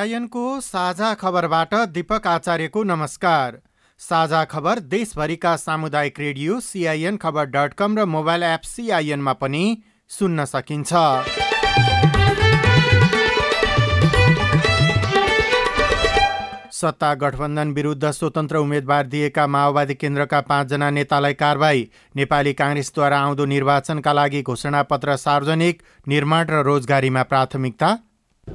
सिआइएनको साझा खबरबाट दीपक आचार्यको नमस्कार। साझा खबर देशभरिका सामुदायिक radio CIN Khabar dot com र मोबाइल एप सिआइएनमा पनि सुन्न सकिन्छ। सत्ता गठबन्धन विरुद्ध स्वतन्त्र उम्मेद्वार दिएका माओवादी केन्द्रका पाँचजना नेतालाई कारवाही नेपाली काङ्ग्रेसद्वारा आउँदो निर्वाचनका लागि घोषणापत्र सार्वजनिक निर्माण र रोजगारीमा प्राथमिकता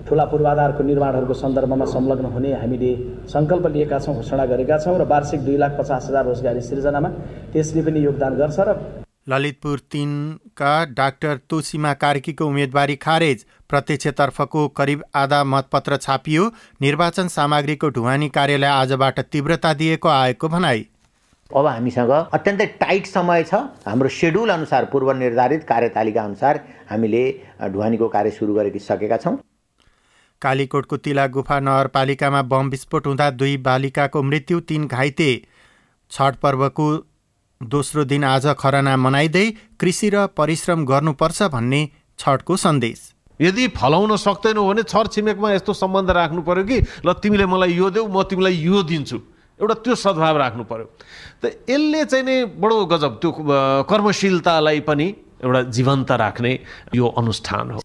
ठुला पूर्वाधारको निर्माणहरूको सन्दर्भमा संलग्न हुने हामीले सङ्कल्प लिएका छौँ घोषणा गरेका छौँ र वार्षिक दुई लाख पचास हजार रोजगारी सिर्जनामा त्यसले पनि योगदान गर्छ र ललितपुर तिनका डाक्टर तुलसीमा कार्कीको उम्मेदवारी खारेज। प्रत्यक्षतर्फको करिब आधा मतपत्र छापियो। निर्वाचन सामग्रीको ढुवानी कार्यालय आजबाट तीव्रता दिएको आएको भनाई। अब हामीसँग अत्यन्तै टाइट समय छ। हाम्रो सेड्युल अनुसार पूर्व निर्धारित कार्यतालिका अनुसार हामीले ढुवानीको कार्य सुरु गरिसकेका छौँ। कालीकोटको तिला गुफा नगरपालिकामा बम विस्फोट हुँदा दुई बालिकाको मृत्यु तीन घाइते। छठ पर्वको दोस्रो दिन आज खरना मनाइँदै कृषि र परिश्रम गर्नुपर्छ भन्ने छठको सन्देश। यदि फलाउन सक्दैनौ भने छर छिमेकमा यस्तो सम्बन्ध राख्नु पर्यो कि ल तिमीले मलाई यो देऊ म तिमीलाई यो दिन्छु। एउटा त्यो सद्भाव राख्नु पर्यो। त यसले चाहिँ नै बडो गजब त्यो कर्मशीलतालाई पनि एउटा जीवन्त राख्ने यो अनुष्ठान हो।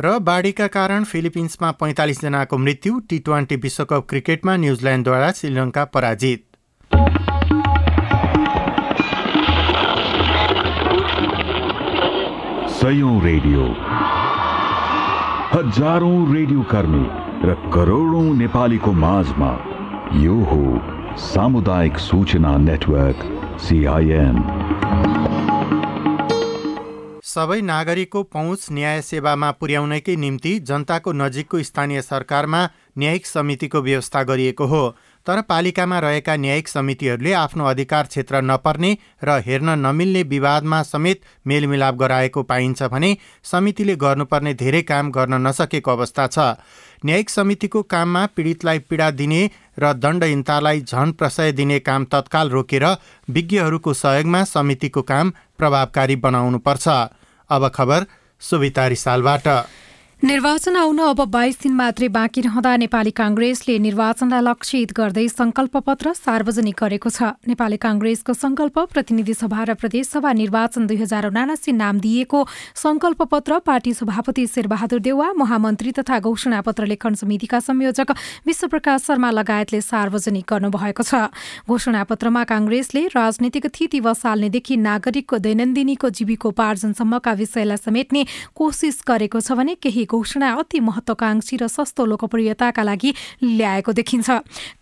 र बाढीका कारण फिलिपिन्समा पैँतालिसजनाको मृत्यु टी ट्वेन्टी विश्वकप क्रिकेटमा न्युजिल्यान्डद्वारा श्रीलङ्का पराजित। रेडियो। हजारौं रेडियो कर्मी र करोडौं नेपालीको माझमा यो हो सामुदायिक सूचना नेटवर्क सिआइएन सबै नागरिकको पहुँच न्याय सेवामा पुर्याउनकै निम्ति जनताको नजिकको स्थानीय सरकारमा न्यायिक समितिको व्यवस्था गरिएको हो। तर पालिकामा रहेका न्यायिक समितिहरूले आफ्नो अधिकार क्षेत्र नपर्ने र हेर्न नमिल्ने विवादमा समेत मेलमिलाप गराएको पाइन्छ भने समितिले गर्नुपर्ने धेरै काम गर्न नसकेको अवस्था छ। न्यायिक समितिको काममा पीडितलाई पीडा दिने र दण्डहीनतालाई झन प्रशय दिने काम तत्काल रोकेर विज्ञहरूको सहयोगमा समितिको काम प्रभावकारी बनाउनुपर्छ। अब खबर सुविता रिसालबाट निर्वाचन आउन अब बाइस दिन मात्रै बाँकी रहँदा नेपाली काङ्ग्रेसले निर्वाचनलाई लक्षित गर्दै संकल्प पत्र सार्वजनिक गरेको छ। नेपाली काङ्ग्रेसको संकल्प प्रतिनिधि सभा र प्रदेशसभा निर्वाचन दुई हजार उनासी नाम दिएको संकल्प पत्र पार्टी सभापति शेरबहादुर देउवा महामन्त्री तथा घोषणा पत्र लेखन समितिका संयोजक विश्वप्रकाश शर्मा लगायतले सार्वजनिक गर्नुभएको छ। घोषणा पत्रमा काङ्ग्रेसले राजनीतिक थिति बसाल्नेदेखि नागरिकको दैनन्दिनीको जीविकोपार्जनसम्मका विषयलाई समेट्ने कोसिस गरेको छ भने केही घोषणा अति महत्वाकांक्षी र सस्तो लोकप्रियताका लागि ल्याएको देखिन्छ।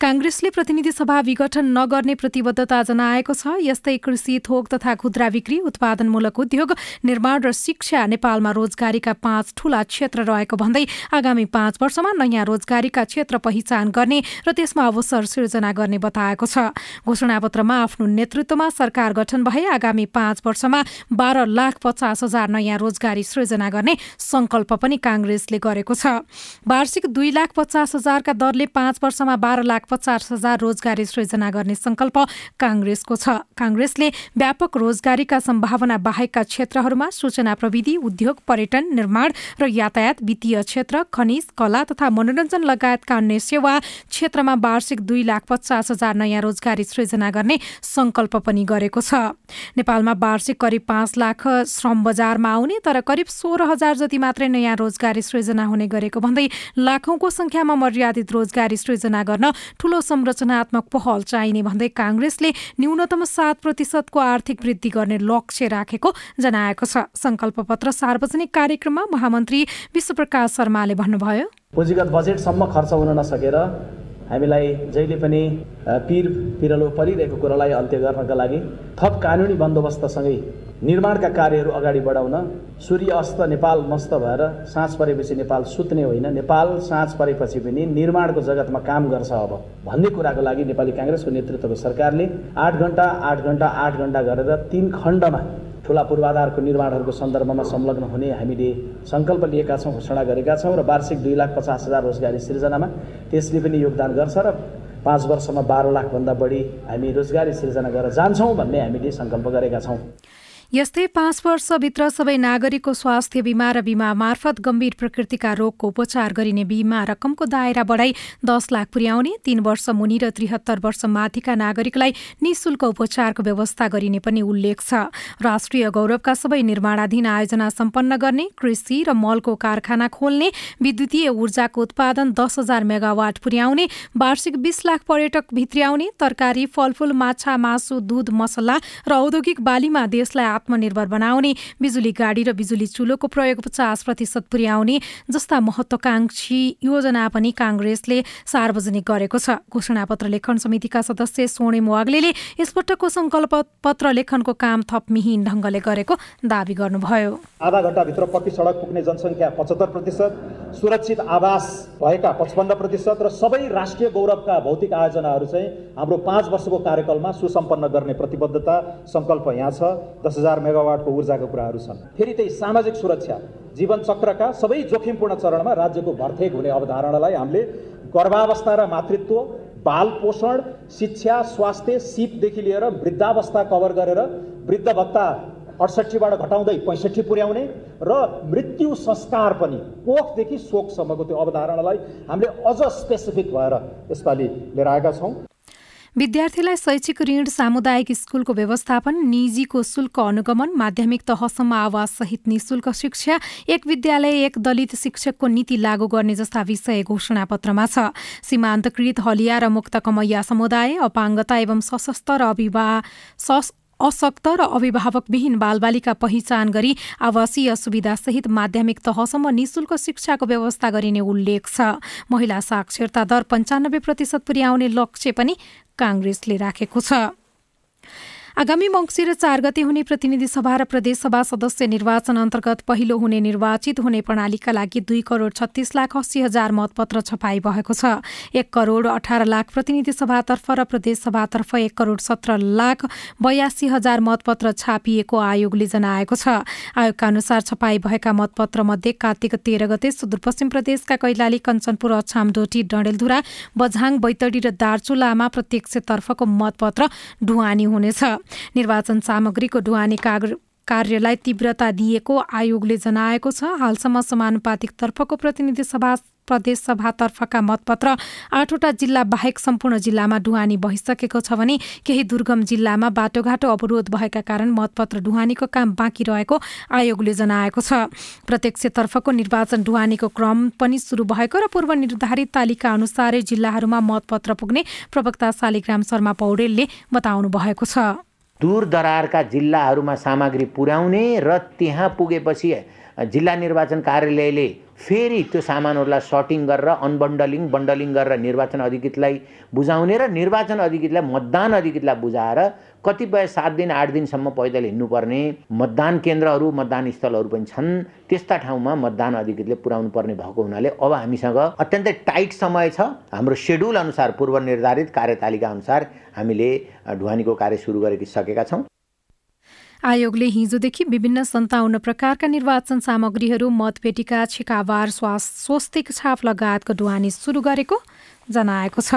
काङ्ग्रेसले प्रतिनिधि सभा विघटन नगर्ने प्रतिबद्धता जनाएको छ। यस्तै कृषि थोक तथा खुद्रा बिक्री उत्पादनमूलक उद्योग निर्माण र शिक्षा नेपालमा रोजगारीका पाँच ठूला क्षेत्र रहेको भन्दै आगामी पाँच वर्षमा नयाँ रोजगारीका क्षेत्र पहिचान गर्ने र त्यसमा अवसर सिर्जना गर्ने बताएको छ। घोषणापत्रमा आफ्नो नेतृत्वमा सरकार गठन भए आगामी पाँच वर्षमा बाह्र लाख पचास हजार नयाँ रोजगारी सृजना गर्ने संकल्प पनि काङ्ग्रेसले गरेको छ। वार्षिक दुई लाख पचास हजारका दरले पाँच वर्षमा बाह्र लाख पचास हजार रोजगारी सृजना गर्ने संकल्प काङ्ग्रेसको छ। काङ्ग्रेसले व्यापक रोजगारीका सम्भावना बाहेकका क्षेत्रहरूमा सूचना प्रविधि उद्योग पर्यटन निर्माण र यातायात वित्तीय क्षेत्र खनिज कला तथा मनोरञ्जन लगायतका अन्य सेवा क्षेत्रमा वार्षिक दुई लाख पचास हजार नयाँ रोजगारी सृजना गर्ने संकल्प पनि गरेको छ। नेपालमा वार्षिक करिब पाँच लाख श्रम बजारमा आउने तर करिब सोह्र हजार जति मात्रै नयाँ रोजगारी सृजना हुने गरेको भन्दै लाखौंको संख्यामा मर्यादित रोजगारी सृजना गर्न ठूलो संरचनात्मक पहल चाहिने भन्दै काङ्ग्रेसले न्यूनतम सात प्रतिशतको आर्थिक वृद्धि गर्ने लक्ष्य राखेको जनाएको छ। संकल्प पत्र सार्वजनिक कार्यक्रममा महामन्त्री विश्वप्रकाश शर्माले भन्नुभयो। पुँजीगत बजेटसम्म खर्च हुन नसकेर हामीलाई जहिले पनि पिर पिरलो परिरहेको कुरालाई अन्त्य गर्नका लागि थप कानुनी बन्दोबस्तसँगै निर्माणका कार्यहरू अगाडि बढाउन सूर्य अस्त नेपाल मस्त भएर साँझ परेपछि नेपाल सुत्ने होइन। नेपाल साँझ परेपछि पनि निर्माणको जगतमा काम गर्छ अब। भन्ने कुराको लागि नेपाली काङ्ग्रेसको नेतृत्वको सरकारले आठ घन्टा आठ घन्टा आठ घन्टा गरेर तिन खण्डमा ठुला पूर्वाधारको निर्माणहरूको सन्दर्भमा संलग्न हुने हामीले सङ्कल्प लिएका छौँ घोषणा गरेका छौँ र वार्षिक दुई लाख पचास हजार रोजगारी सिर्जनामा त्यसले पनि योगदान गर्छ र पाँच वर्षमा बाह्र लाखभन्दा बढी हामी रोजगारी सिर्जना गरेर जान्छौँ भन्ने हामीले सङ्कल्प गरेका छौँ। यस्तै पाँच वर्षभित्र सबै नागरिकको स्वास्थ्य बिमा र बिमा मार्फत गम्भीर प्रकृतिका रोगको उपचार गरिने बिमा रकमको दायरा बढाई दस लाख पुर्याउने तीन वर्ष मुनि र त्रिहत्तर वर्ष माथिका नागरिकलाई निशुल्क उपचारको व्यवस्था गरिने पनि उल्लेख छ। राष्ट्रिय गौरवका सबै निर्माणाधीन आयोजना सम्पन्न गर्ने कृषि र मलको कारखाना खोल्ने विद्युतीय ऊर्जाको उत्पादन दस हजार मेगावाट पुर्याउने वार्षिक बीस लाख पर्यटक भित्र्याउने तरकारी फलफूल माछा मासु दूध मसला र औद्योगिक बालीमा देशलाई आत्मनिर्भर बनाउने बिजुली गाडी र बिजुली चुलोको प्रयोग पचास प्रतिशत पुर्याउने जस्ता महत्वाकांक्षी योजना पनि काङ्ग्रेसले सार्वजनिक गरेको छ। घोषणापत्र लेखन समितिका सदस्य सोणेम वाग्ले यसपटकको संकल्प पत्र लेखनको काम थप मिहिन ढङ्गले गरेको दावी गर्नुभयो। आधा घण्टाभित्र पक्की सडक पुग्ने जनसङ्ख्या पचहत्तर प्रतिशत सुरक्षित आवास भएका पचपन्न प्रतिशत र सबै राष्ट्रिय गौरवका भौतिक आयोजनाहरू चाहिँ हाम्रो पाँच वर्षको कार्यकालमा सुसम्पन्न गर्ने प्रतिबद्धता सङ्कल्प यहाँ छ। दस हजार मेगावाटको ऊर्जाका कुराहरू छन्। फेरि त्यही सामाजिक सुरक्षा जीवन चक्रका सबै जोखिमपूर्ण चरणमा राज्यको भर्थेक हुने अवधारणालाई हामीले गर्भावस्था र मातृत्व बाल पोषण शिक्षा स्वास्थ्य सिपदेखि लिएर वृद्धावस्था कभर गरेर वृद्ध भत्ता अडसट्ठीबाट घटाउँदै पैँसठी पुर्याउने र मृत्यु संस्कार पनि कोखदेखि शोकसम्मको त्यो अवधारणालाई हामीले अझ स्पेसिफिक भएर यसपालि लिएर आएका छौँ। विद्यार्थीलाई शैक्षिक ऋण सामुदायिक स्कुलको व्यवस्थापन निजीको शुल्क अनुगमन माध्यमिक तहसम्म आवाससहित निशुल्क शिक्षा एक विद्यालय एक दलित शिक्षकको नीति लागू गर्ने जस्ता विषय घोषणापत्रमा छ। सीमान्तकृत हलिया र मुक्त कमैया समुदाय अपाङ्गता एवं सशस्त्र अभिवाह अशक्त र अभिभावकविहीन बालबालिका पहिचान गरी आवासीय सुविधासहित माध्यमिक तहसम्म निशुल्क शिक्षाको व्यवस्था गरिने उल्लेख छ। महिला साक्षरता दर पञ्चानब्बे प्रतिशत पुर्याउने लक्ष्य पनि काङ्ग्रेसले राखेको छ। आगामी मङ्सिर चार गते हुने प्रतिनिधि सभा र प्रदेशसभा सदस्य निर्वाचन अन्तर्गत पहिलो हुने निर्वाचित हुने प्रणालीका लागि दुई करोड छत्तीस लाख अस्सी हजार मतपत्र छपाई भएको छ। एक करोड अठार लाख प्रतिनिधि सभातर्फ र प्रदेशसभातर्फ एक करोड सत्र लाख बयासी हजार मतपत्र छापिएको आयोगले जनाएको छ। आयोगका अनुसार छपाई भएका मतपत्र मध्ये कार्तिक तेह्र गते सुदूरपश्चिम प्रदेशका कैलाली कञ्चनपुर अछाम डोटी डडेलधुरा बझाङ बैतडी र दार्चुलामा प्रत्यक्षतर्फको मतपत्र ढुवानी हुनेछ। निर्वाचन सामग्रीको ढुवानी कार्यलाई तीव्रता दिएको आयोगले जनाएको छ। हालसम्म समानुपातिक तर्फको प्रतिनिधि सभा प्रदेश सभातर्फका मतपत्र आठवटा जिल्ला बाहेक सम्पूर्ण जिल्लामा ढुवानी भइसकेको छ भने केही दुर्गम जिल्लामा बाटोघाटो अवरोध भएका कारण मतपत्र ढुवानीको काम बाँकी रहेको आयोगले जनाएको छ। प्रत्यक्षतर्फको निर्वाचन ढुवानीको क्रम पनि सुरु भएको र पूर्व निर्धारित तालिका अनुसारै जिल्लाहरूमा मतपत्र पुग्ने प्रवक्ता शालिग्राम शर्मा पौडेलले बताउनु भएको छ। दूर दरारका जिल्लाहरूमा सामग्री पुर्याउने र त्यहाँ पुगेपछि जिल्ला निर्वाचन कार्यालयले फेरि त्यो सामानहरूलाई सर्टिङ गरेर अनबन्डलिङ बन्डलिङ गरेर निर्वाचन अधिकृतलाई बुझाउने र निर्वाचन अधिकृतलाई मतदान अधिकृतलाई बुझाएर कतिपय सात दिन आठ दिनसम्म पैदल हिँड्नुपर्ने मतदान केन्द्रहरू मतदान स्थलहरू पनि छन्। त्यस्ता ठाउँमा मतदान अधिकृतले पुर्याउनु पर्ने भएको हुनाले अब हामीसँग अत्यन्तै टाइट समय छ। हाम्रो सेड्युल अनुसार पूर्व निर्धारित कार्यतालिका अनुसार हामीले ढुवानीको कार्य सुरु गरिसकेका छौँ। आयोगले हिजोदेखि विभिन्न सन्ताउन्न प्रकारका निर्वाचन सामग्रीहरू मतपेटिका छिकावार स्वस्तिक छाप लगायतको ढुवानी सुरु गरेको जनाएको छ।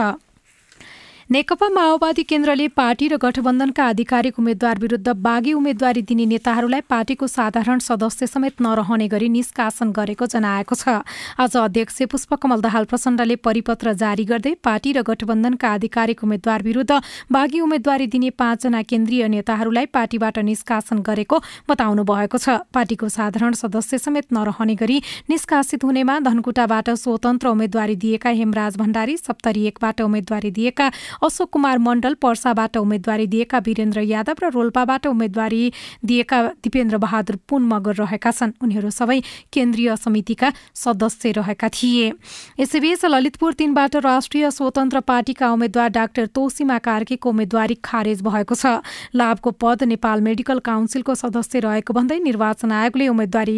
नेकपा माओवादी केन्द्रले पार्टी र गठबन्धनका आधिकारिक उम्मेद्वार विरुद्ध बाघी उम्मेद्वारी दिने नेताहरूलाई पार्टीको साधारण सदस्य समेत नरहने गरी निष्कासन गरेको जनाएको छ। आज अध्यक्ष पुष्पकमल दाहाल प्रचण्डले परिपत्र जारी गर्दै पार्टी र गठबन्धनका आधिकारिक उम्मेद्वार विरुद्ध बाघी उम्मेद्वारी दिने पाँचजना केन्द्रीय नेताहरूलाई पार्टीबाट निष्कासन गरेको बताउनु भएको छ। पार्टीको साधारण सदस्य समेत नरहने गरी निष्कासित हुनेमा धनकुटाबाट स्वतन्त्र उम्मेद्वारी दिएका हेमराज भण्डारी सप्तरी एकबाट उम्मेद्वारी दिएका अशोक कुमार मण्डल पर्साबाट उम्मेद्वारी दिएका वीरेन्द्र यादव र रोल्पाबाट उम्मेद्वारी दिएका दिपेन्द्र बहादुर पुन मगर रहेका छन्। उनीहरू सबै केन्द्रीय समितिका सदस्य रहेका थिए। यसैबीच ललितपुर तीनबाट राष्ट्रिय स्वतन्त्र पार्टीका उम्मेद्वार डाक्टर तोसिमा कार्कीको उम्मेद्वारी खारेज भएको छ। लाभको पद नेपाल मेडिकल काउन्सिलको सदस्य रहेको भन्दै निर्वाचन आयोगले उम्मेद्वारी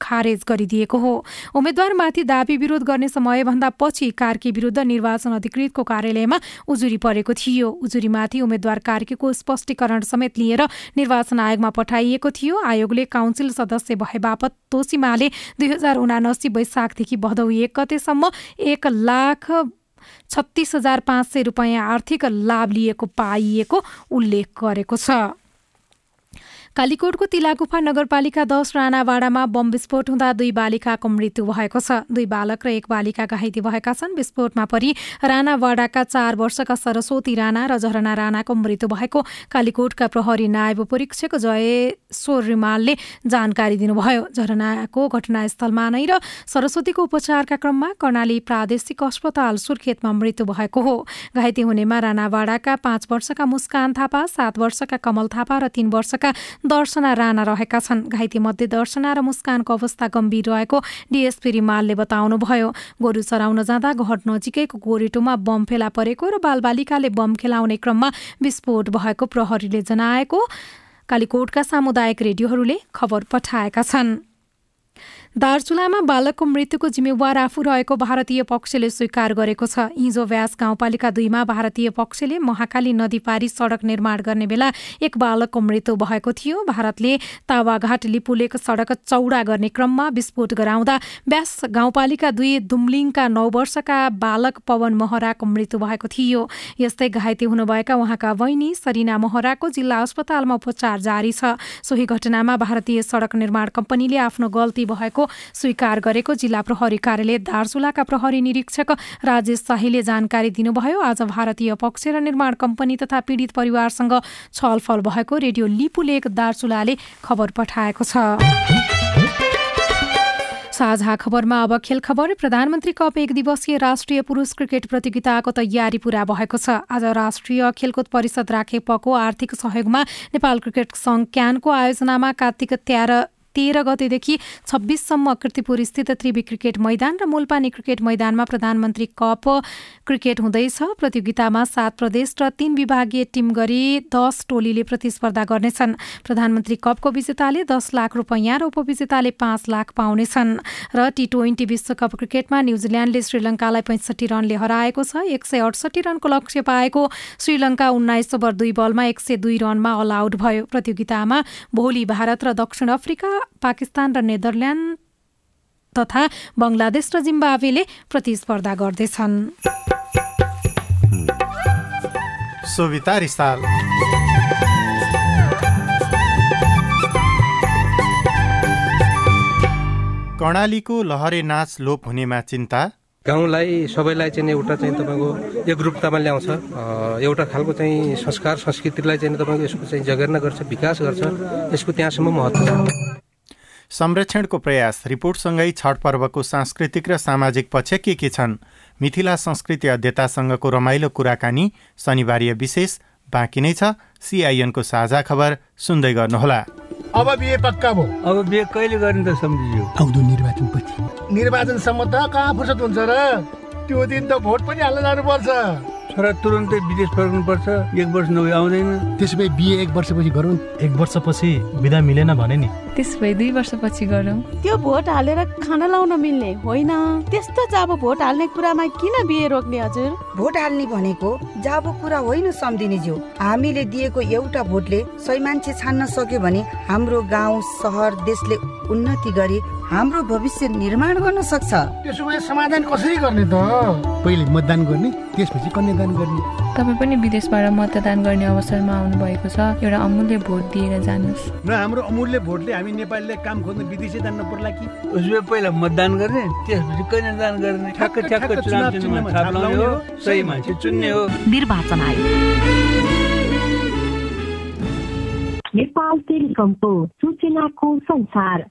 खारेज गरिदिएको हो। उम्मेद्वारमाथि दावी विरोध गर्ने समयभन्दा पछि कार्की विरुद्ध निर्वाचन अधिकृतको कार्यालयमा उजुरी परेको थियो। उजुरीमाथि उम्मेद्वार कार्कीको स्पष्टीकरण समेत लिएर निर्वाचन आयोगमा पठाइएको थियो। आयोगले काउन्सिल सदस्य भए बापत तोसिमाले दुई हजार उनासी वैशाखदेखि भदौ एक गतेसम्म एक लाख छत्तिस हजार पाँच सय रुपियाँ आर्थिक लाभ लिएको पाइएको उल्लेख गरेको छ। कालीकोटको तिलागुफा नगरपालिका दश राणावाडामा बम विस्फोट हुँदा दुई बालिकाको मृत्यु भएको छ। दुई बालक र एक बालिका घाइते भएका छन्। विस्फोटमा परि राणावाडाका चार वर्षका सरस्वती राणा र झरना राणाको मृत्यु भएको कालीकोटका प्रहरी नायब परीक्षक जयेश्वर रिमालले जानकारी दिनुभयो। झरनाको घटनास्थलमा नै र सरस्वतीको उपचारका क्रममा कर्णाली प्रादेशिक अस्पताल सुर्खेतमा मृत्यु भएको हो। घाइते हुनेमा राणावाडाका पाँच वर्षका मुस्कान थापा सात वर्षका कमल थापा र तीन वर्षका दर्शना राणा रहेका छन्। घाइते मध्ये दर्शना र मुस्कानको अवस्था गम्भीर रहेको डिएसपी रिमालले बताउनुभयो। गोरु चराउन जाँदा घर नजिकैको गोरेटोमा बम फेला परेको र बालबालिकाले बम खेलाउने क्रममा विस्फोट भएको प्रहरीले जनाएको कालीकोटका सामुदायिक रेडियोहरूले खबर पठाएका छन्। दार्चुलामा बालकको मृत्युको जिम्मेवार आफू रहेको भारतीय पक्षले स्वीकार गरेको छ। हिजो व्यास गाउँपालिका दुईमा भारतीय पक्षले महाकाली नदी पारी सडक निर्माण गर्ने बेला एक बालकको मृत्यु भएको थियो। भारतले तावाघाट लिपुलेक सडक चौडा गर्ने क्रममा विस्फोट गराउँदा व्यास गाउँपालिका दुई दुम्लिङका नौ वर्षका बालक पवन महराको मृत्यु भएको थियो। यस्तै घाइते हुनुभएका उहाँका बहिनी सरिना महराको जिल्ला अस्पतालमा उपचार जारी छ। सोही घटनामा भारतीय सडक निर्माण कम्पनीले आफ्नो गल्ती भएको स्वीकार गरेको जिल्ला प्रहरी कार्यालय दार्चुलाका प्रहरी निरीक्षक राजेश शाहीले जानकारी दिनुभयो। आज भारतीय पक्ष र निर्माण कम्पनी तथा पीडित परिवारसँग छलफल भएको रेडियो लिपुलेक दार्चुलाले खबर पठाएको छ। साझा खबरमा अब खेल खबर। प्रधानमन्त्री कप एक दिवसीय राष्ट्रिय पुरुष क्रिकेट प्रतियोगिताको तयारी पूरा भएको छ। आज राष्ट्रिय खेलकुद परिषद राखेपको आर्थिक सहयोगमा नेपाल क्रिकेट सङ्घ क्यानको आयोजनामा कार्तिक तेह्र तेह्र गतेदेखि छब्बिससम्म किर्तिपुर स्थित त्रिवी क्रिकेट मैदान र मुलपानी क्रिकेट मैदानमा प्रधानमन्त्री कप क्रिकेट हुँदैछ। प्रतियोगितामा सात प्रदेश र तीन विभागीय टिम गरी दस टोलीले प्रतिस्पर्धा गर्नेछन्। प्रधानमन्त्री कपको विजेताले दस लाख रुपियाँ र उपविजेताले पाँच लाख पाउनेछन् र टी ट्वेन्टी विश्वकप क्रिकेटमा न्युजिल्यान्डले श्रीलङ्कालाई पैँसठी रनले हराएको छ। एक सय अडसठी रनको लक्ष्य पाएको श्रीलङ्का उन्नाइस ओभर दुई बलमा एक सय दुई रनमा अल आउट भयो। प्रतियोगितामा भोलि भारत र दक्षिण अफ्रिका पाकिस्तान र नेदरल्यान्ड तथा बङ्गलादेश र जिम्बावेले प्रतिस्पर्धा गर्दैछन्। कर्णालीको लहरे नाच लोप हुनेमा चिन्ता? गाउँलाई सबैलाई चाहिँ एउटा चाहिँ तपाईँको एकरूपतामा ल्याउँछ। एउटा खालको चाहिँ संस्कार संस्कृतिलाई चाहिँ तपाईँको यसको चाहिँ जगेर्ना गर्छ विकास गर्छ यसको त्यहाँसम्म महत्त्व छ। संरक्षणको प्रयास रिपोर्टसँगै छठ पर्वको सांस्कृतिक र सामाजिक पक्ष के के छन्? मिथिला संस्कृति अध्यतासँगको रमाइलो कुराकानी शनिबारीय विशेष बाँकी नै छ। सिआइएनको साझा खबर सुन्दै गर्नुहोला। अब बिहे पक्का भयो। अब बिहे कहिले गर्ने त सम्झियो। आउँदो निर्वाचन पछि। निर्वाचनसम्म त कहाँ फुर्सद हुन्छ र? त्यो दिन त भोट पनि हाल्न जानुपर्छ। छोरा तुरन्तै विदेश फर्कनुपर्छ एक वर्ष नभए आउँदैन। त्यसो भए बिहे एक वर्षपछि गरौँ। एक वर्षपछि बिदा मिलेन भने नि। त्यस भए दुई वर्षपछि गरौँ। त्यो भोट हालेर खाना लाउन मिल्ने होइन। त्यस्तो जाबो भोट हाल्ने कुरामा किन बिहे रोक्ने हजुर? भोट हाल्ने भनेको जाबो कुरा होइन सम्झिने ज्यू। हामीले दिएको एउटा भोटले सही मान्छे छान्न सक्यो भने हाम्रो गाउँ सहर देशले उन्नति गरी हाम्रो भविष्य निर्माण गर्न सक्छ। त्यसो भए समाधान कसरी गर्ने त? पहिले मतदान गर्ने त्यसपछि कन्यादान गर्ने। तपाईँ पनि विदेशबाट मतदान गर्ने अवसरमा आउनु भएको छ। एउटा अमूल्य भोट दिएर जानुहोस्। र हाम्रो अमूल्य भोटले हामी नेपालीले काम खोज्न विदेशी जान्न पर्ला कि? उसले पहिला मतदान गर्ने त्यसपछि कन्यादान गर्ने। ठ्याक्क ठ्याक्क चुनाव छाप लाउने हो। सही मान्छे चुन्ने हो। निर्वाचन आयोग। नेपाल टेलिकमको सूचनाको संसार।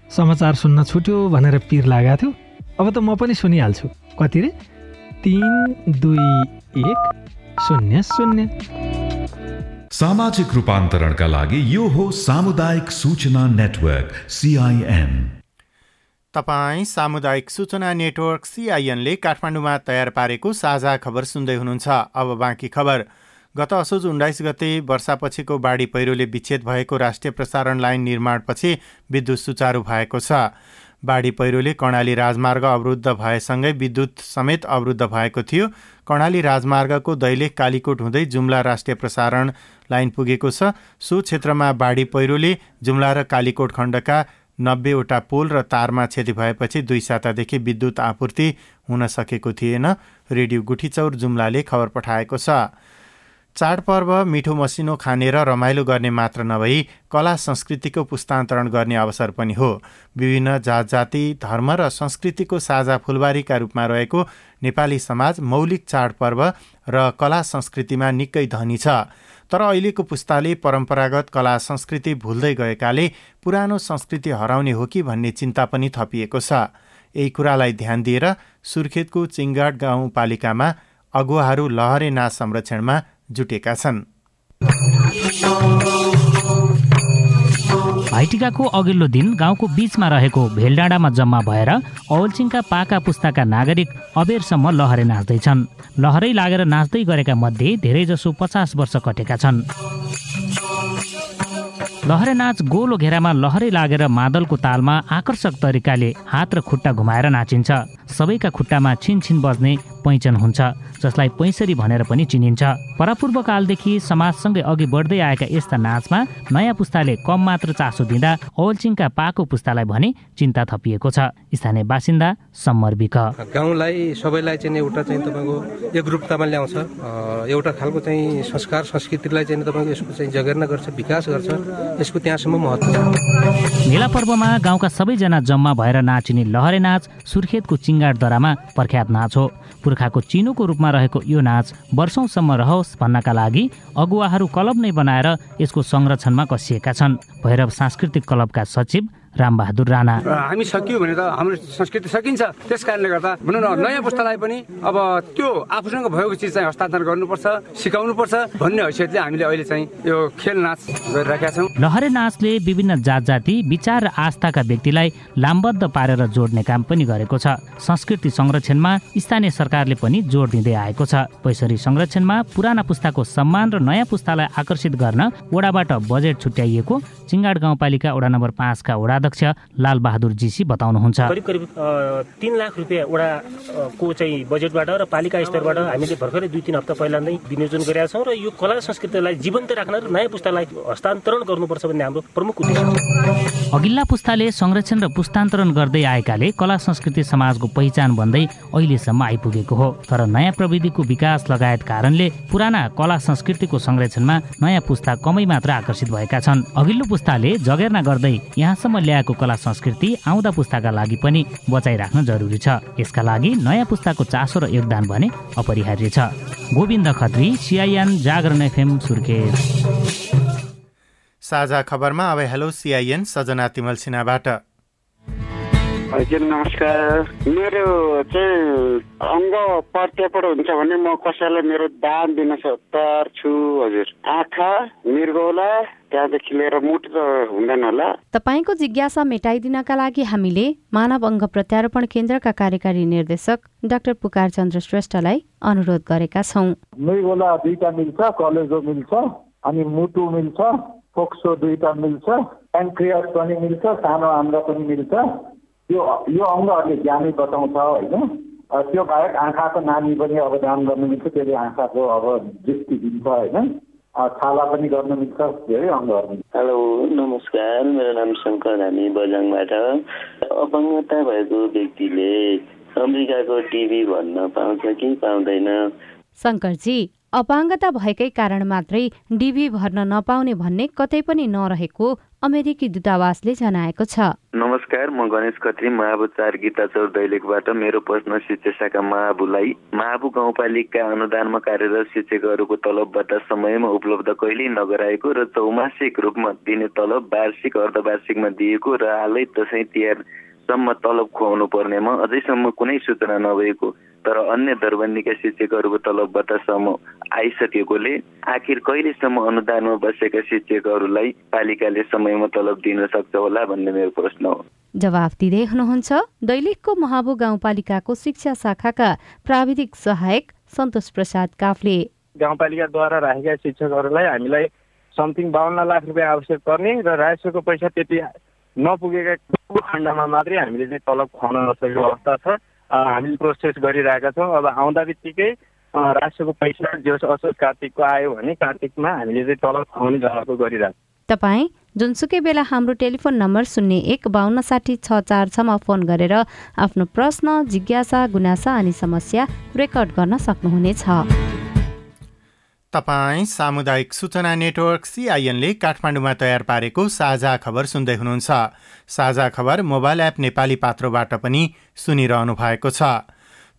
समाचार सुन्न छुट्यो भनेर पिर लागेको थियो। अब त म पनि सुनिहाल्छु। कति रे? तिन दुई एक शून्य शून्य। सामाजिक रूपान्तरणका लागि यो हो सामुदायिक सूचना नेटवर्क सिआइएन तपाईँ सामुदायिक सूचना नेटवर्क सिआइएनले काठमाडौँमा तयार पारेको साझा खबर सुन्दै हुनुहुन्छ। अब बाँकी खबर। गत असोज उन्नाइस गते वर्षापछिको बाढी पहिरोले विच्छेद भएको राष्ट्रिय प्रसारण लाइन निर्माणपछि विद्युत सुचारू भएको छ। बाढी पहिरोले कर्णाली राजमार्ग अवरुद्ध भएसँगै विद्युत समेत अवरुद्ध भएको थियो। कर्णाली राजमार्गको दैलेख कालीकोट हुँदै जुम्ला राष्ट्रिय प्रसारण लाइन पुगेको छ। सो क्षेत्रमा बाढी पहिरोले जुम्ला र कालीकोट खण्डका नब्बेवटा पोल र तारमा क्षति भएपछि दुई सातादेखि विद्युत आपूर्ति हुन सकेको थिएन। रेडियो गुठीचौर जुम्लाले खबर पठाएको छ। चाडपर्व मिठो मसिनो खाने र रमाइलो गर्ने मात्र नभई कला संस्कृतिको पुस्तान्तरण गर्ने अवसर पनि हो। विभिन्न जात जाति धर्म र संस्कृतिको साझा फुलबारीका रूपमा रहेको नेपाली समाज मौलिक चाडपर्व र कला संस्कृतिमा निकै धनी छ। तर अहिलेको पुस्ताले परम्परागत कला संस्कृति भुल्दै गएकाले पुरानो संस्कृति हराउने हो कि भन्ने चिन्ता पनि थपिएको छ। यही कुरालाई ध्यान दिएर सुर्खेतको चिङ्गाड गाउँपालिकामा अगुवाहरू लहरे नाच संरक्षणमा जुटेका छन्। भाइटिकाको अघिल्लो दिन गाउँको बीचमा रहेको भेलडाँडामा जम्मा भएर औलचिङका पाका पुस्ताका नागरिक अबेरसम्म लहरे नाच्दैछन्। लहरै लागेर नाच्दै गरेका मध्ये धेरैजसो पचास वर्ष कटेका छन्। लहरे नाच गोलो घेरामा लहरै लागेर मादलको तालमा आकर्षक तरिकाले हात र खुट्टा घुमाएर नाचिन्छ। सबैका खुट्टामा छिनछिन बज्ने पहिचान हुन्छ जसलाई पैसरी भनेर पनि चिनिन्छ। परापूर्व कालदेखि समाजसँगै अघि बढ्दै आएका यस्ता नाचमा नयाँ पुस्ताले कम मात्र चासो दिँदा औलचिङका पाको पुस्तालाई भने चिन्ता थपिएको छ। स्थानीय बासिन्दा सम्मर विक। गाउँलाई सबैलाई चाहिँ एउटा चाहिँ तपाईँको एकरूपतामा ल्याउँछ। एउटा खालको चाहिँ संस्कार संस्कृतिलाई चाहिँ तपाईँको यसको चाहिँ जगेर्ना गर्छ विकास गर्छ। यसको त्यहाँसम्म महत्त्व छ। मेला पर्वमा गाउँका सबैजना जम्मा भएर नाचिने लहरे नाच सुर्खेतको चिङ्गाड दरामा प्रख्यात नाच हो। पुर्खाको चिनोको रूपमा रहेको यो नाच वर्षौंसम्म रहोस् भन्नका लागि अगुवाहरू क्लब नै बनाएर यसको संरक्षणमा कसिएका छन्। भैरव सांस्कृतिक क्लबका सचिव रामबहादुर राणा। हामी सकियो भने त हाम्रो संस्कृति सकिन्छ। त्यस कारणले गर्दा भनौँ न नयाँ पुस्तालाई पनि अब त्यो आफूसँग भएको चिज चाहिँ हस्तान्तरण गर्नुपर्छ सिकाउनुपर्छ भन्ने हैसियतले हामीले अहिले चाहिँ यो खेल नाच गरिरहेका छौँ। लहरे नाचले विभिन्न जात जाति विचार र आस्थाका व्यक्तिलाई लामबद्ध पारेर जोड्ने काम पनि गरेको छ। संस्कृति संरक्षणमा स्थानीय सरकारले पनि जोड दिँदै आएको छ। पैसरी संरक्षणमा पुराना पुस्ताको सम्मान र नयाँ पुस्तालाई आकर्षित गर्न वडाबाट बजेट छुट्याइएको चिङ्गाड गाउँपालिका वडा नम्बर पाँचका वडा अध्यक्ष लालबहादुर जीसी बताउनुहुन्छ। करिब करिब तिन लाख रुपियाँ वडाको चाहिँ बजेटबाट र पालिका स्तरबाट हामीले भर्खरै दुई तिन हप्ता पहिला नै विनियोजन गरेका छौँ र यो कला संस्कृतिलाई जीवन्त राख्न र नयाँ पुस्तालाई हस्तान्तरण गर्नुपर्छ भन्ने हाम्रो प्रमुख उद्देश्य अघिल्ला पुस्ताले संरक्षण र पुस्तान्तरण गर्दै आएकाले कला संस्कृति समाजको पहिचान बन्दै अहिलेसम्म आइपुगेको हो। तर नयाँ प्रविधिको विकास लगायत कारणले पुराना कला संस्कृतिको संरक्षणमा नयाँ पुस्ता कमै मात्र आकर्षित भएका छन्। अघिल्लो पुस्ताले जगेर्ना गर्दै यहाँसम्म ल्याएको कला संस्कृति आउँदा पुस्ताका लागि पनि बचाइराख्न जरुरी छ। यसका लागि नयाँ पुस्ताको चासो र योगदान भने अपरिहार्य छ। Govind Khatri CIN Jagaran FM Surkhet. साझा खबरमा अब हेलो सिआइएन सजना तिमल सिन्हाबाट। हजुर नमस्कार। मेरो चाहिँ अङ्ग प्रत्यापट हुन्छ भने म कसैलाई मेरो दान दिन तयार छु हजुर। आँखा मृगौला त्यहाँदेखि लिएर मुटु त हुँदैन होला। तपाईँको जिज्ञासा मेटाइदिनका लागि हामीले मानव अङ्ग प्रत्यारोपण केन्द्रका कार्यकारी निर्देशक डाक्टर पुकार चन्द्र श्रेष्ठलाई अनुरोध गरेका छौँ। मृगौला दुईटा मिल्छ कलेजो मिल्छ अनि मुटु मिल्छ फोक्सो दुईटा मिल्छ प्याङ्क्रियस पनि मिल्छ सानो आन्द्रा पनि मिल्छ। यो यो अङ्गहरूले ज्ञानै बताउँछ होइन। त्यो बाहेक आँखाको नानी पनि अब दान गर्नु मिल्छ त्यसले आँखाको अब दृष्टि दिन्छ होइन। छाला पनि गर्न मिल्छ। धेरै अङ्गहरू हेलो नमस्कार। मेरो नाम शङ्कर धामी बजाङबाट अपाङ्गता भएको व्यक्तिले अमेरिकाको टिभी भन्न पाउँछ कि पाउँदैन? शङ्करजी अपाङ्गता भएकै कारण मात्रै डिभी भर्न नपाउने भन्ने कतै पनि नरहेको अमेरिकी दूतावासले जनाएको छ। नमस्कार म गणेश खत्री महाबु चार गीता चौर दैलेखबाट मेरो प्रश्न शिक्षा शाखा महाबुलाई महाबु गाउँपालिका अनुदानमा कार्यरत शिक्षकहरूको तलबबाट समयमा उपलब्ध कहिल्यै नगराएको र चौमासिक रूपमा दिने तलब वार्षिक अर्धवार्षिकमा दिएको र हालै दसैँ तिहारसम्म तलब खुवाउनु पर्नेमा अझैसम्म कुनै सूचना नभएको तर अन्य दरबन्दीका शिक्षकहरूको तलबतासम्म आइसकेकोले आखिर कहिलेसम्म अनुदानमा बसेका शिक्षकहरूलाई पालिकाले समयमा तलब दिन सक्छ होला भन्ने मेरो प्रश्न हो। जवाफ दिँदै हुनुहुन्छ दैलेखको महाबु गाउँपालिकाको शिक्षा शाखाका प्राविधिक सहायक सन्तोष प्रसाद काफले। गाउँपालिकाद्वारा राखेका शिक्षकहरूलाई हामीलाई समथिङ बाहन्न लाख रुपियाँ आवश्यक पर्ने र राजस्वको पैसा त्यति नपुगेका खण्डमा मात्रै हामीले चाहिँ तलब खुवाउन नसकेको अवस्था छ। हामीले प्रोसेस गरिरहेका छौँ। अब आउँदा बित्तिकै राजस्वको पैसा जो असोज कार्तिकको आयो भने कार्तिकमा हामीले चाहिँ तलब खुवाउने जवाबको गरिरहेको तपाईँ जुनसुकै बेला हाम्रो टेलिफोन नम्बर शून्य एक बाहन्न साठी छ चार छमा फोन गरेर आफ्नो प्रश्न जिज्ञासा गुनासा अनि समस्या रेकर्ड गर्न सक्नुहुनेछ। तपाईँ सामुदायिक सूचना नेटवर्क सिआइएनले काठमाडौँमा तयार पारेको साझा खबर सुन्दै हुनुहुन्छ। साझा खबर मोबाइल एप नेपाली पात्रोबाट पनि सुनिरहनु भएको छ।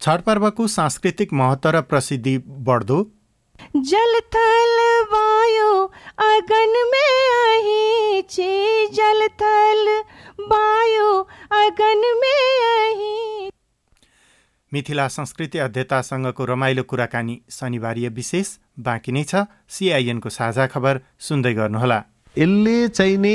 छठ पर्वको सांस्कृतिक महत्व र प्रसिद्धि बढ्दो। जल थल वायु मिथिला संस्कृति अध्यतासँगको रमाइलो कुराकानी शनिबारीय विशेष बाँकी नै छ। सिआइएनको साझा खबर सुन्दै गर्नुहोला। यसले चाहिने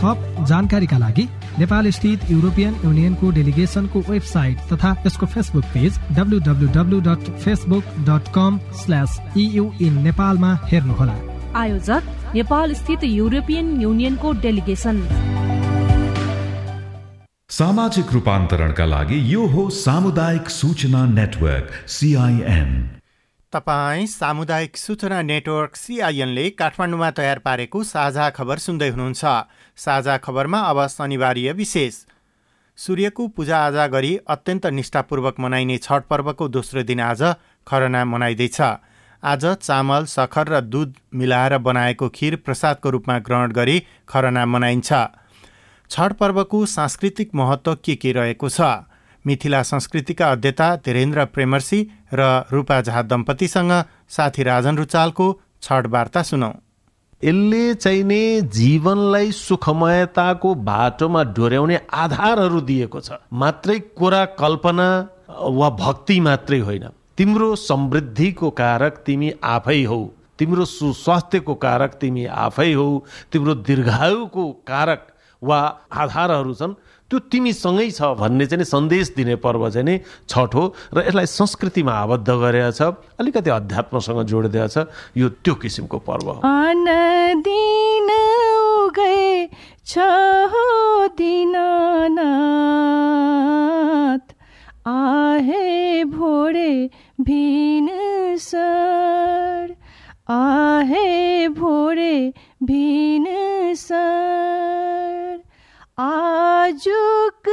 थप जानकारीका लागि नेपाल स्थित युरोपियन युनियनको डेलिगेसनको वेबसाइट तथा यसको Facebook page W dot Facebook dot com slash EU in नेपालमा हेर्नुहोला। आयोजक नेपाल स्थित युरोपियन युनियनको डेलिगेसन। सामाजिक रूपान्तरणका लागि यो हो सामुदायिक सूचना नेटवर्क सिआइएन तपाईँ सामुदायिक सूचना नेटवर्क सिआइएनले काठमाडौँमा तयार पारेको साझा खबर सुन्दै हुनुहुन्छ। साझा खबरमा अब शनिबारीय विशेष। सूर्यको पूजाआजा गरी अत्यन्त निष्ठापूर्वक मनाइने छठ पर्वको दोस्रो दिन आज खरना मनाइँदैछ। आज चामल सखर र दुध मिलाएर बनाएको खिर प्रसादको रूपमा ग्रहण गरी खरना मनाइन्छ। छठ पर्वको सांस्कृतिक महत्त्व के के रहेको छ? मिथिला संस्कृतिका अध्यता धीरेन्द्र प्रेमर्सी र रूपा झा दम्पतिसँग साथी राजन रुचालको छठ वार्ता सुनौ। यसले चाहिने जीवनलाई सुखमयताको बाटोमा डोर्याउने आधारहरू दिएको छ। मात्रै कोरा कल्पना वा भक्ति मात्रै होइन। तिम्रो समृद्धिको कारक तिमी आफै हौ। तिम्रो सुस्वास्थ्यको कारक तिमी आफै हौ। तिम्रो दीर्घायुको कारक वा आधारहरू छन्। त्यो तिमीसँगै छ भन्ने चाहिँ सन्देश दिने पर्व चाहिँ नि छठ हो र यसलाई संस्कृतिमा आबद्ध गरेका छ अलिकति अध्यात्मसँग जोडिदिएको छ यो त्यो किसिमको पर्व हो। आहे भोरे भिन सर आहे भोरे भिन सर। आजुक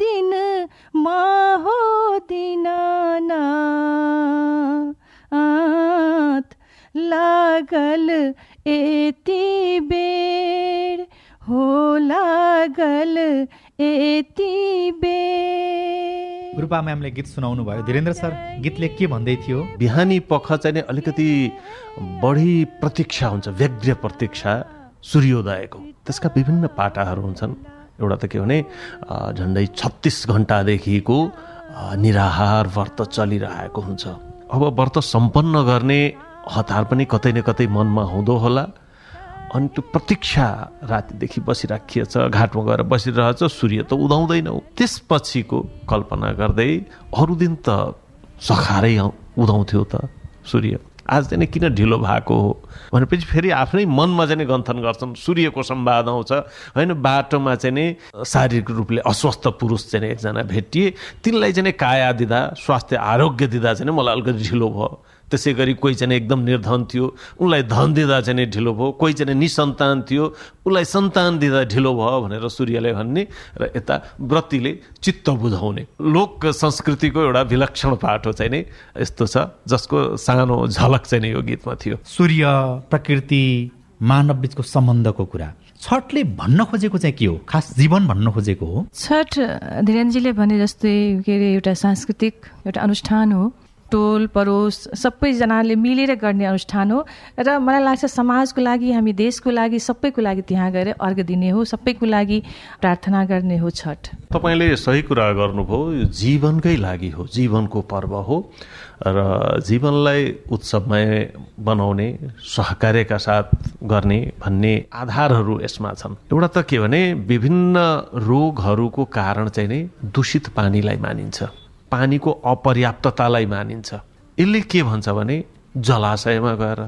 दिन माहो दीनानाथ लागल एति बेर हो लागल एति बेर। रूपा म्यामले गीत सुनाउनु भयो। धीरेन्द्र सर गीतले के भन्दै थियो? बिहानी पख चाहिँ अलिकति बढी प्रतीक्षा हुन्छ व्यग्र प्रतीक्षा सूर्योदयको। त्यसका विभिन्न पाटाहरू हुन्छन्। एउटा त के भने झन्डै छत्तिस घन्टादेखिको निराहार व्रत चलिरहेको हुन्छ। अब व्रत सम्पन्न गर्ने हतार पनि कतै न कतै मनमा हुँदो होला। अनि त्यो प्रतीक्षा रातिदेखि बसिराखिएछ घाटमा गएर बसिरहेछ सूर्य त उदाउँदैन त्यसपछिको कल्पना गर्दै अरू दिन त सखारै उदाउँथ्यो त सूर्य। आज चाहिँ किन ढिलो भएको हो? भनेपछि फेरि आफ्नै मनमा चाहिँ गन्थन गर्छन्। सूर्यको सम्वाद आउँछ। होइन बाटोमा चाहिँ नि शारीरिक रूपले अस्वस्थ पुरुष चाहिँ एकजना भेटिए तिनलाई चाहिँ काया दिँदा स्वास्थ्य आरोग्य दिँदा चाहिँ मलाई अलिकति ढिलो भयो। त्यसै गरी कोही चाहिँ एकदम निर्धन थियो उनलाई धन दिँदा चाहिँ ढिलो भयो कोही चाहिँ निसन्तान थियो उसलाई सन्तान दिँदा ढिलो भयो भनेर सूर्यले भन्ने र यता व्रतीले चित्त बुझाउने। लोक संस्कृतिको एउटा विलक्षण पाटो चाहिँ नि यस्तो छ जसको सानो झलक चाहिँ नि यो गीतमा थियो। सूर्य प्रकृति मानव बिचको सम्बन्धको कुरा। छठले भन्न खोजेको चाहिँ के हो? खास जीवन भन्न खोजेको हो? छठ धीरेनजीले भने जस्तै के अरे एउटा सांस्कृतिक एउटा अनुष्ठान हो। टोल परोस सबैजनाले मिलेर गर्ने अनुष्ठान हो। र मलाई लाग्छ समाजको लागि हामी देशको लागि सबैको लागि त्यहाँ गएर अर्घ दिने हो सबैको लागि प्रार्थना गर्ने हो छठ। तपाईँले सही कुरा गर्नुभयो यो जीवनकै लागि हो जीवनको पर्व हो। र जीवनलाई उत्सवमय बनाउने सहकार्यका साथ गर्ने भन्ने आधारहरू यसमा छन्। एउटा त के भने विभिन्न रोगहरूको कारण चाहिँ नै दूषित पानीलाई मानिन्छ। पानीको अपर्याप्ततालाई मानिन्छ। यसले के भन्छ भने जलाशयमा गएर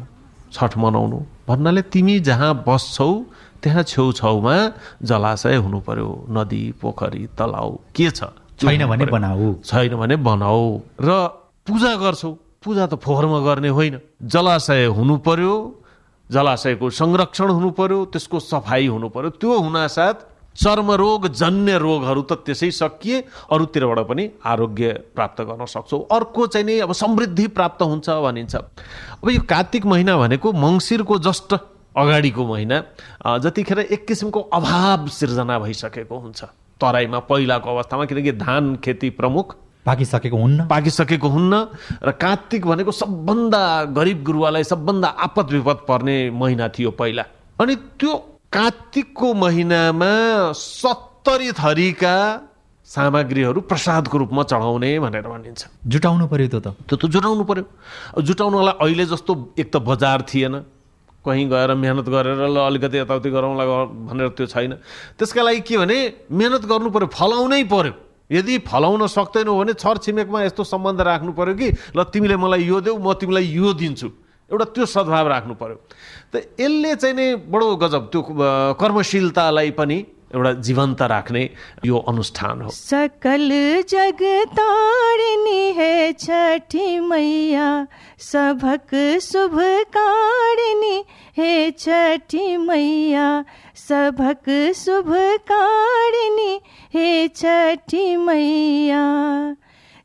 छठ मनाउनु। भन्नाले तिमी जहाँ बस्छौ त्यहाँ छेउछाउमा जलाशय हुनु पर्यो। नदी पोखरी तलाउ के छ? छैन भने बनाऊ। छैन भने बनाऊ। र पूजा गर्छौ। पूजा त फोहोरमा गर्ने होइन। जलाशय हुनु पर्यो जलाशयको संरक्षण हुनु पर्यो त्यसको सफाइ हुनु पर्यो। त्यो हुनासाथ चर्मरोग जन्य रोगहरू त त्यसै सकिए अरूतिरबाट पनि आरोग्य प्राप्त गर्न सक्छौँ। अर्को चाहिँ नि अब समृद्धि प्राप्त हुन्छ भनिन्छ। अब यो कार्तिक महिना भनेको मङ्सिरको जस्ट अगाडिको महिना जतिखेर एक किसिमको अभाव सिर्जना भइसकेको हुन्छ। तराईमा पहिलाको अवस्थामा किनकि धान खेती प्रमुख। पाकिसकेको हुन्न। पाकिसकेको हुन्न र कार्तिक भनेको सबभन्दा गरिब गुरुवालाई सबभन्दा आपत विपद पर्ने महिना थियो पहिला। अनि त्यो कार्तिकको महिनामा सत्तरी थरीका सामग्रीहरू प्रसादको रूपमा चढाउने भनेर भनिन्छ। जुटाउनु पर्यो त्यो त। त्यो त जुटाउनु पर्यो। जुटाउनलाई अहिले जस्तो एक त बजार थिएन। कहीँ गएर मेहनत गरेर ल अलिकति यताउति गरौँला भनेर त्यो छैन। त्यसका लागि के भने मेहनत गर्नु पर्यो फलाउनै पर्यो। यदि फलाउन सक्दैनौ भने छरछिमेकमा यस्तो सम्बन्ध राख्नु पर्यो कि ल तिमीले मलाई यो देऊ म तिमीलाई यो दिन्छु। एउटा त्यो सद्भाव राख्नु पर्यो। त यसले चाहिँ नै बडो गजब त्यो कर्मशीलतालाई पनि एउटा जीवन्त राख्ने यो अनुष्ठान हो। सकल जग तारिणी है छठी मैया सभक शुभ कारिणी हे छठी मैया सभक शुभ कारिणी हे छठी मैया।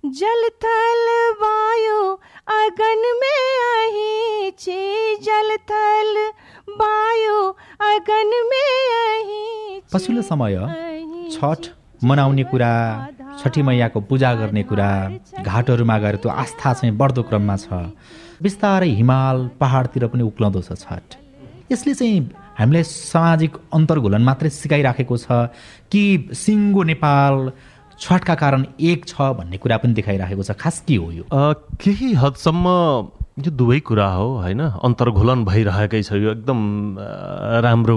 जल थल वायु अगन में आही छी जल थल वायु अगन में आही पछिल्लो समय छठ मनाउने कुरा छठी मैयाको पूजा गर्ने कुरा घाटहरूमा गएर त्यो आस्था चाहिँ बढ्दो क्रममा छ। बिस्तारै हिमाल पहाडतिर पनि उक्लाउँदो छ छठ। यसले चाहिँ हामीलाई सामाजिक अन्तर्घुलन मात्रै सिकाइराखेको छ कि सिङ्गो नेपाल छठका कारण एक छ भन्ने कुरा पनि देखाइराखेको छ। खास के हो यो? केही हदसम्म यो दुवै कुरा हो होइन? अन्तर्घुलन भइरहेकै छ यो। एकदम राम्रो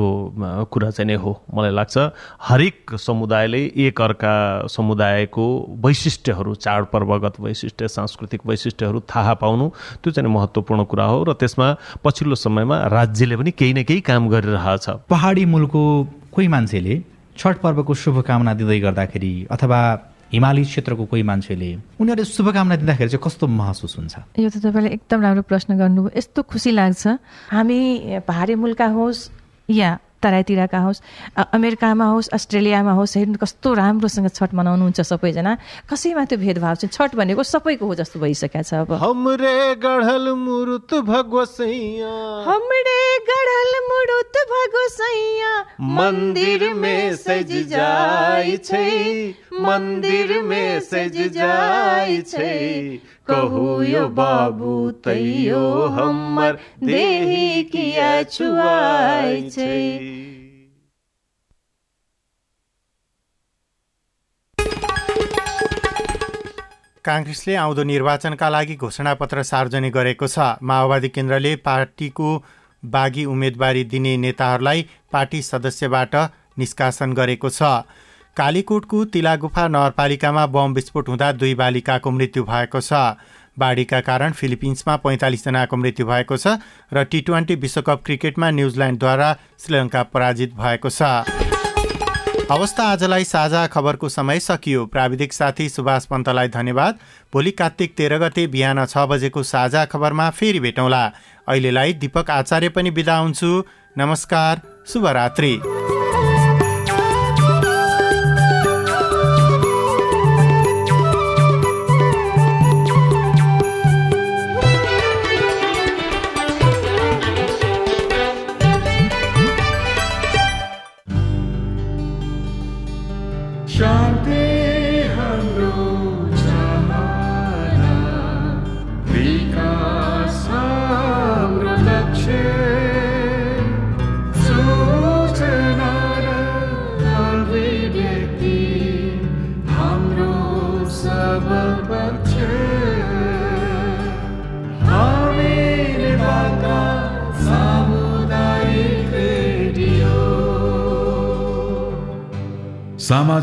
कुरा चाहिँ नै हो मलाई लाग्छ। हरेक समुदायले एक अर्का समुदायको वैशिष्ट्यहरू चाडपर्वगत वैशिष्ट्य सांस्कृतिक वैशिष्ट्यहरू थाहा पाउनु त्यो चाहिँ महत्त्वपूर्ण कुरा हो र त्यसमा पछिल्लो समयमा राज्यले पनि केही न केही काम गरिरहेछ। पहाडी मुलुकको कोही मान्छेले छठ पर्वको शुभकामना दिँदै गर्दाखेरि अथवा हिमाली क्षेत्रको कोही मान्छेले उनीहरूले शुभकामना दिँदाखेरि चाहिँ कस्तो महसुस हुन्छ? यो त तपाईँले एकदम राम्रो प्रश्न गर्नुभयो। यस्तो खुसी लाग्छ। हामी पहाडी मुलुका होस् या तराईतिरका होस् अमेरिकामा होस् अस्ट्रेलियामा होस् हेर्नु कस्तो राम्रोसँग छठ मनाउनुहुन्छ सबैजना। कसैमा त्यो भेदभाव चाहिँ छठ भनेको सबैको हो जस्तो भइसकेको छ अब। हमरे गढल मुरुत हमरे गढल मुरुत मंदिर में सज जाय छै। मंदिर में सज जाय छै। कहू यो बाबू तैयो हमर देही किया छुआय छै। काङ्ग्रेसले आउँदो निर्वाचनका लागि घोषणापत्र सार्वजनिक गरेको छ। माओवादी केन्द्रले पार्टीको बागी उम्मेदवारी दिने नेताहरूलाई पार्टी सदस्यबाट निष्कासन गरेको छ। कालीकोटको तिलागुफा नगरपालिकामा बम विस्फोट हुँदा दुई बालिकाको मृत्यु भएको छ। बाढीका कारण फिलिपिन्समा पैँतालिसजनाको मृत्यु भएको छ र टी ट्वेन्टी विश्वकप क्रिकेटमा न्युजिल्यान्डद्वारा श्रीलङ्का पराजित भएको छ। अवस्था आजलाई साझा खबरको समय सकियो। प्राविधिक साथी सुभाष पन्तलाई धन्यवाद। भोलि कार्तिक तेह्र गते बिहान छ बजेको साझा खबरमा फेरि भेटौँला। अहिलेलाई दीपक आचार्य पनि बिदा हुन्छु। नमस्कार शुभरात्री।